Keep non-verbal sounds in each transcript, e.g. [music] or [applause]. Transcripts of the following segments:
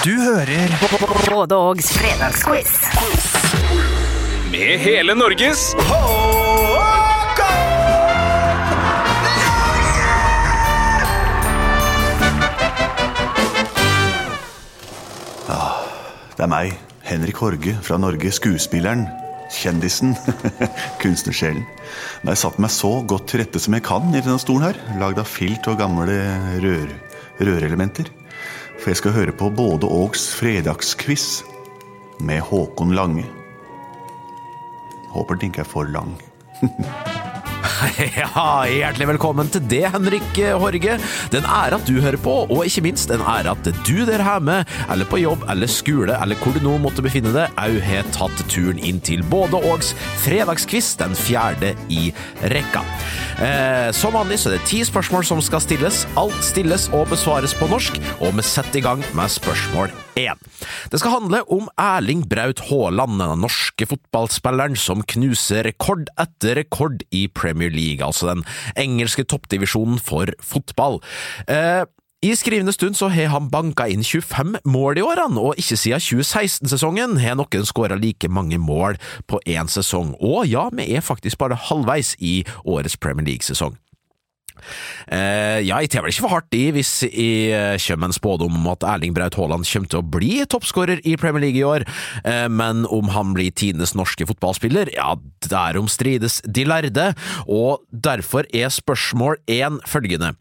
Du hører Både Ågs fredagsquiz. Med hele Norges Det er meg, Henrik Horge fra Norge, skuespilleren, kjendisen, [laughs] kunstnersjelen. Har jeg satt meg så godt til rette som jeg kan i denne stolen her, lagd av filt og gamle rør, rørelementer. For jeg skal høre på både Ågs fredagsquiz med Håkon Lange. Håper den ikke er for lang. [laughs] [laughs] Ja, hjertelig velkommen til det, Henrik Horge. Den ære at du hører på, og ikke minst den ære at du der hjemme, eller på jobb eller skole, eller hvor du nå måtte befinne deg, au har tatt turen inn til både Ågs fredagskviss, den fjerde i rekka. Eh, som vanlig så er det ti spørsmål som skal stilles. Alt stilles og besvares på norsk, og vi setter i gang med spørsmål én. Det skal handle om Erling Braut Haaland, den norske fotballspilleren som knuser rekord etter rekord i Premier League, altså den engelske toppdivisjonen for fotball. Eh, i skrivende stund så har han banka inn 25 mål i årene, og ikke siden 2016-sesongen har noen skåra like mange mål på én sesong. Og ja, vi er faktisk bare halvveis i årets Premier League-sesong. Eh, jeg tar vel ikke for hardt i hvis jeg kommer en spådom om at Erling Braut Haaland kommer til å bli toppskårer i Premier League i år, eh, men om han blir tidenes norske fotballspiller, ja, derom strides de lærde, og derfor er spørsmål én følgende.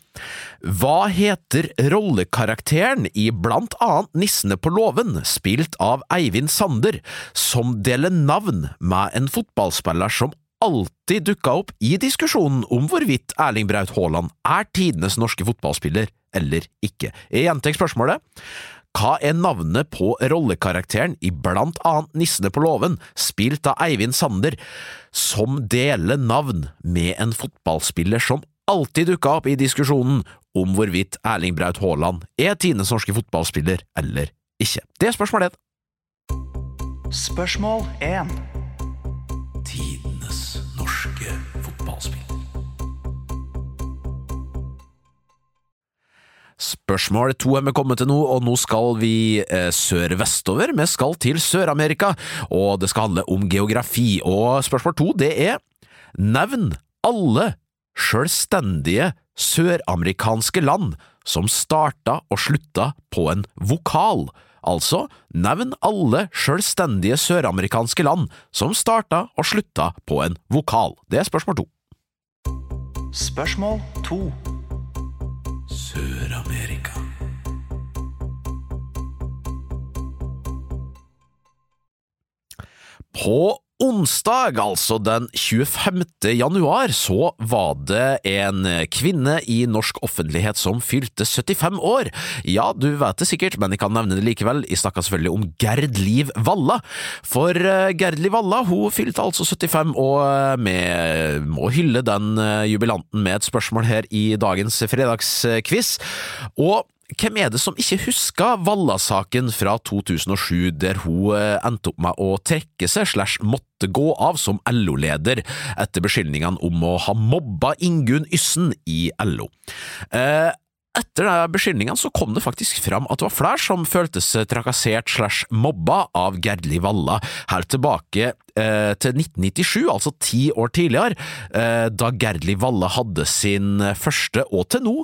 Hva heter rollekarakteren i blant annet Nissene på låven, spilt av Eivind Sander, som deler navn med en fotballspiller som alltid dukka opp i diskusjonen om hvorvidt Erling Braut Haaland er tidenes norske fotballspiller eller ikke. Jeg gjentar spørsmålet. Hva er navnet på rollekarakteren i blant annet Nissene på låven, spilt av Eivind Sander, som deler navn med en fotballspiller som alltid dukka opp i diskusjonen om hvorvidt Erling Braut Haaland er tidenes norske fotballspiller eller ikke? Det er spørsmål én. Spørsmål 1. Spørsmål to er vi kommet til nå, og nå skal vi eh, sør-vestover. Vi skal til Sør-Amerika, og det skal handle om geografi. Og spørsmål to, det er Nevn alle selvstendige søramerikanske land som starta og slutta på en vokal. Altså, nevn alle selvstendige søramerikanske land som starta og slutta på en vokal. Det er spørsmål to. Spørsmål 2. På onsdag, altså den 25. januar, så var det en kvinne i norsk offentlighet som fylte 75 år. Ja, du vet det sikkert, men jeg kan nevne det likevel. Jeg snakka selvfølgelig om Gerd Liv Valla. For eh, Gerd Liv Valla hun fylte altså 75, og eh, vi må hylle den eh, jubilanten med et spørsmål her i dagens fredagsquiz. Og hvem er det som ikke husker Valla-saken fra 2007, der hun endte opp med å trekke seg slash måtte gå av som LO-leder etter beskyldningene om å ha mobba Ingunn Yssen i LO? Eh, etter beskyldningene så kom det faktisk fram at det var flere som følte seg trakassert slash mobba av Gerdli Valla, helt tilbake eh, til 1997, altså ti år tidligere, eh, da Gerdli Valla hadde sin første, og til nå,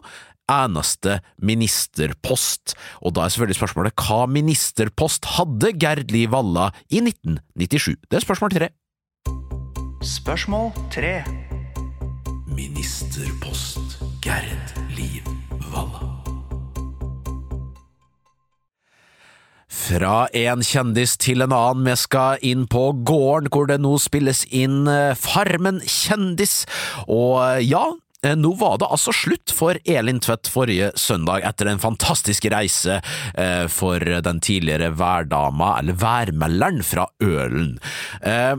eneste ministerpost. Og da er selvfølgelig spørsmålet hva ministerpost hadde Gerd Liv Valla i 1997? Det er spørsmål tre. Spørsmål 3. Ministerpost Gerd Liv Valla. Fra en kjendis til en annen, vi skal inn på gården hvor det nå spilles inn eh, Farmen kjendis, og eh, ja, Nå var det altså slutt for Elin Tvedt forrige søndag, etter en fantastisk reise eh, for den tidligere værdama, eller værmelderen, fra Ølen. Eh,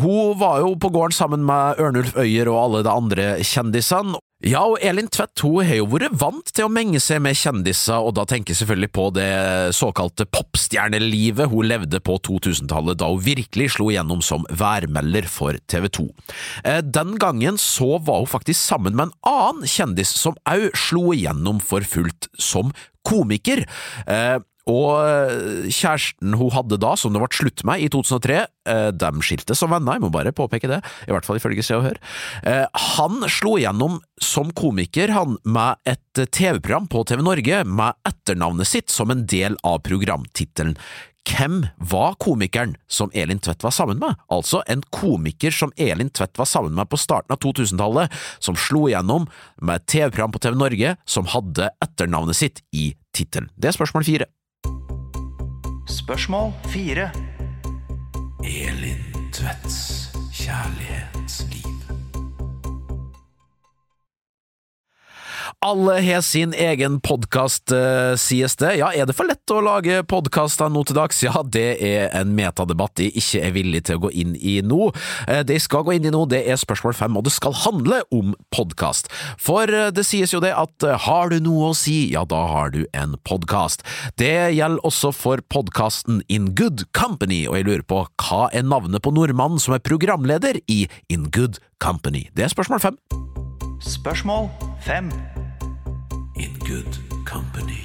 hun var jo på gården sammen med Ørnulf Øyer og alle de andre kjendisene. Ja, og Elin Tvedt hun har jo vært vant til å menge seg med kjendiser, og da tenker jeg selvfølgelig på det såkalte popstjernelivet hun levde på 2000-tallet, da hun virkelig slo gjennom som værmelder for TV 2. Eh, Den gangen så var hun faktisk sammen med en annen kjendis som òg slo igjennom for fullt som komiker. Og eh, kjæresten hun hadde da, som det ble slutt med i 2003, eh, de skilte som venner, jeg må bare påpeke det, i hvert fall ifølge Se og Hør. Eh, Han slo igjennom som komiker, han, med et TV-program på TV Norge med etternavnet sitt som en del av programtittelen. Hvem var komikeren som Elin Tvedt var sammen med? Altså en komiker som Elin Tvedt var sammen med på starten av 2000-tallet, som slo igjennom med et TV-program på TV Norge som hadde etternavnet sitt i tittelen. Det er spørsmål fire. Spørsmål fire. Elin Tvedts kjærlighetsliv. Alle har sin egen podkast, sies det. Ja, er det for lett å lage podkaster nå til dags? Ja, det er en metadebatt de ikke er villig til å gå inn i nå. Eh, Det de skal gå inn i nå, det er spørsmål fem, og det skal handle om podkast. For eh, det sies jo det at eh, har du noe å si, ja, da har du en podkast. Det gjelder også for podkasten In Good Company, og jeg lurer på hva er navnet på nordmannen som er programleder i In Good Company? Det er spørsmål fem. Spørsmål fem. Good Company.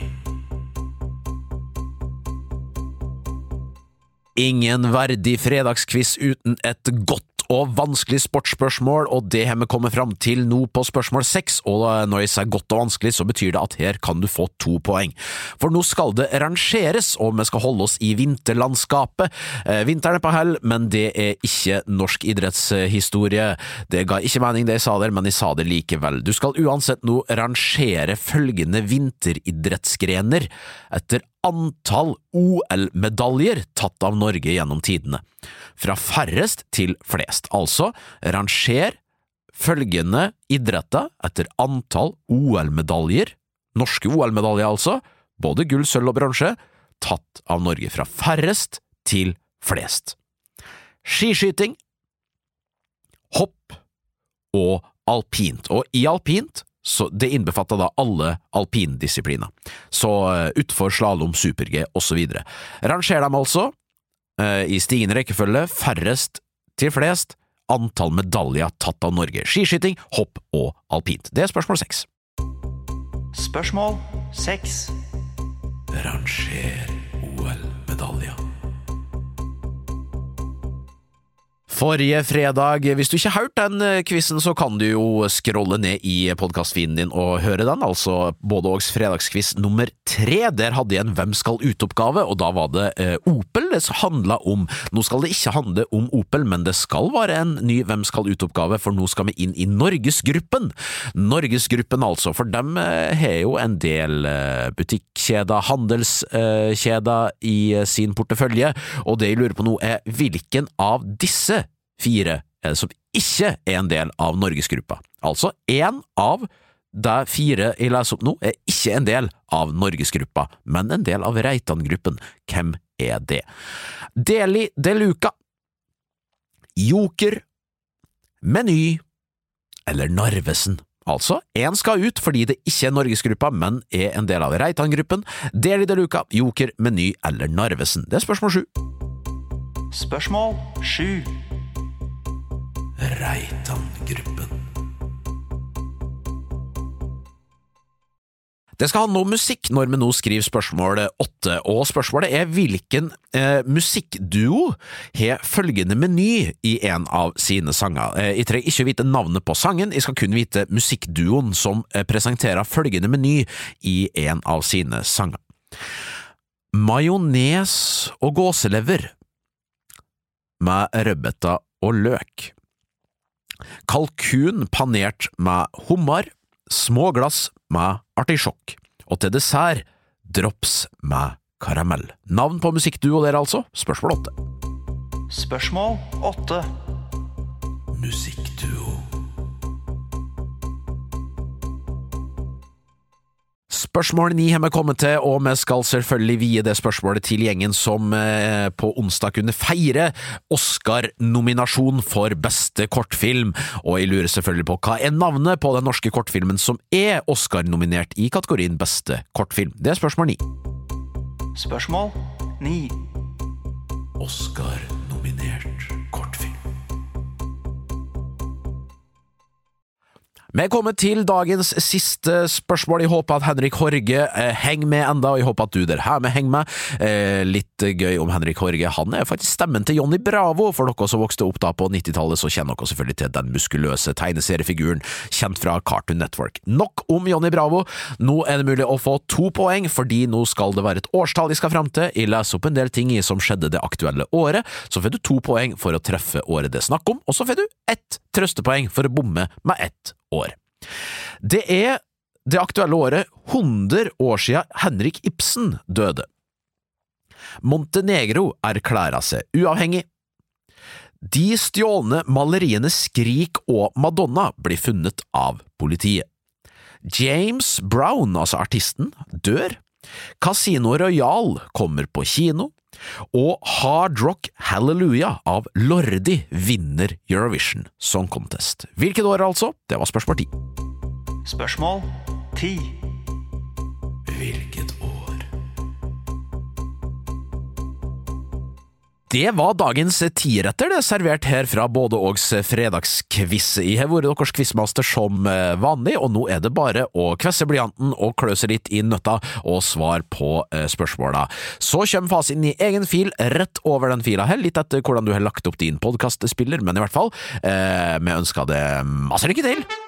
Ingen verdig fredagskviss uten et godt og vanskelig sportsspørsmål, og det har vi kommet fram til nå på spørsmål seks, og når jeg sier godt og vanskelig, så betyr det at her kan du få to poeng. For nå skal det rangeres, og vi skal holde oss i vinterlandskapet. Eh, Vinteren er på hell, men det er ikke norsk idrettshistorie. Det ga ikke mening det jeg sa der, men jeg sa det likevel. Du skal uansett nå rangere følgende vinteridrettsgrener etter antall OL-medaljer tatt av Norge gjennom tidene. Fra færrest til flest, altså ranger følgende idretter etter antall OL-medaljer, norske OL-medaljer altså, både gull, sølv og bronse, tatt av Norge fra færrest til flest. Skiskyting, hopp og alpint, og i alpint så det innbefatter da alle alpindisipliner, så uh, utfor slalåm, super-G osv. Ranger dem altså, uh, i stigende rekkefølge, færrest til flest, antall medaljer tatt av Norge. Skiskyting, hopp og alpint. Det er spørsmål seks. Spørsmål seks. Ranger OL-medaljer. Forrige fredag, hvis du ikke har hørt den eh, quizen, så kan du jo scrolle ned i podkastfeeden din og høre den, altså både Ågs fredagsquiz nummer tre. Der hadde jeg en Hvem skal ut-oppgave, og da var det eh, Opel det handla om. Nå skal det ikke handle om Opel, men det skal være en ny Hvem skal ut-oppgave, for nå skal vi inn i Norgesgruppen. Norgesgruppen, altså, for dem eh, har jo en del eh, butikkjeder, handelskjeder i eh, sin portefølje, og det jeg lurer på nå er hvilken av disse fire er som ikke er en del av Norgesgruppa. Altså, én av de fire jeg leser opp nå, er ikke en del av Norgesgruppa, men en del av Reitan-gruppen. Hvem er det? Deli de Luca, Joker, Meny eller Narvesen. Altså, én skal ut fordi det ikke er Norgesgruppa, men er en del av Reitan-gruppen. Deli de Luca, Joker, Meny eller Narvesen. Det er spørsmål sju. Spørsmål sju. Reitan-gruppen. Det skal handle om musikk når vi nå skriver spørsmål åtte, og spørsmålet er hvilken eh, musikkduo har følgende meny i en av sine sanger. Eh, jeg trenger ikke vite navnet på sangen, jeg skal kun vite musikkduoen som eh, presenterer følgende meny i en av sine sanger. Majones og gåselever med rødbeta og løk. Kalkun panert med hummer, små glass med artisjokk, og til dessert drops med karamell. Navn på musikkduo der, altså? Spørsmål åtte. Spørsmål åtte. Musikkduo. Spørsmål ni har vi kommet til, og vi skal selvfølgelig vie det spørsmålet til gjengen som eh, på onsdag kunne feire Oscar-nominasjon for beste kortfilm, og jeg lurer selvfølgelig på hva er navnet på den norske kortfilmen som er Oscar-nominert i kategorien beste kortfilm? Det er spørsmål ni. Spørsmål ni. Oscar-nominert Vi er kommet til dagens siste spørsmål. Jeg håper at Henrik Horge eh, henger med enda, og jeg håper at du der hjemme henger med. Eh, litt gøy om Henrik Horge. Han er faktisk stemmen til Johnny Bravo. For dere som vokste opp da på 90-tallet, så kjenner dere selvfølgelig til den muskuløse tegneseriefiguren kjent fra Cartoon Network. Nok om Johnny Bravo. Nå er det mulig å få to poeng, fordi nå skal det være et årstall jeg skal fram til. Jeg leser opp en del ting i som skjedde det aktuelle året. Så får du to poeng for å treffe året det er snakk om, og så får du ett trøstepoeng for å bomme med ett år. Det er det aktuelle året 100 år siden Henrik Ibsen døde. Montenegro erklærer seg uavhengig. De stjålne maleriene Skrik og Madonna blir funnet av politiet. James Brown, altså artisten, dør. Casino Royal kommer på kino. Og Hard Rock Hallelujah av Lordi vinner Eurovision Song Contest. Hvilket år, altså? Det var spørsmål ti. Spørsmål 10. Hvilket år? Det var dagens tiretter, det er servert her fra både Ågs fredagskviss. Jeg har vært deres quizmaster som eh, vanlig, og nå er det bare å kvesse blyanten og klø seg litt i nøtta og svare på eh, spørsmåla. Så kommer fasiten i egen fil rett over den fila her, litt etter hvordan du har lagt opp din podkastspiller, men i hvert fall, eh, vi ønsker deg masse lykke til!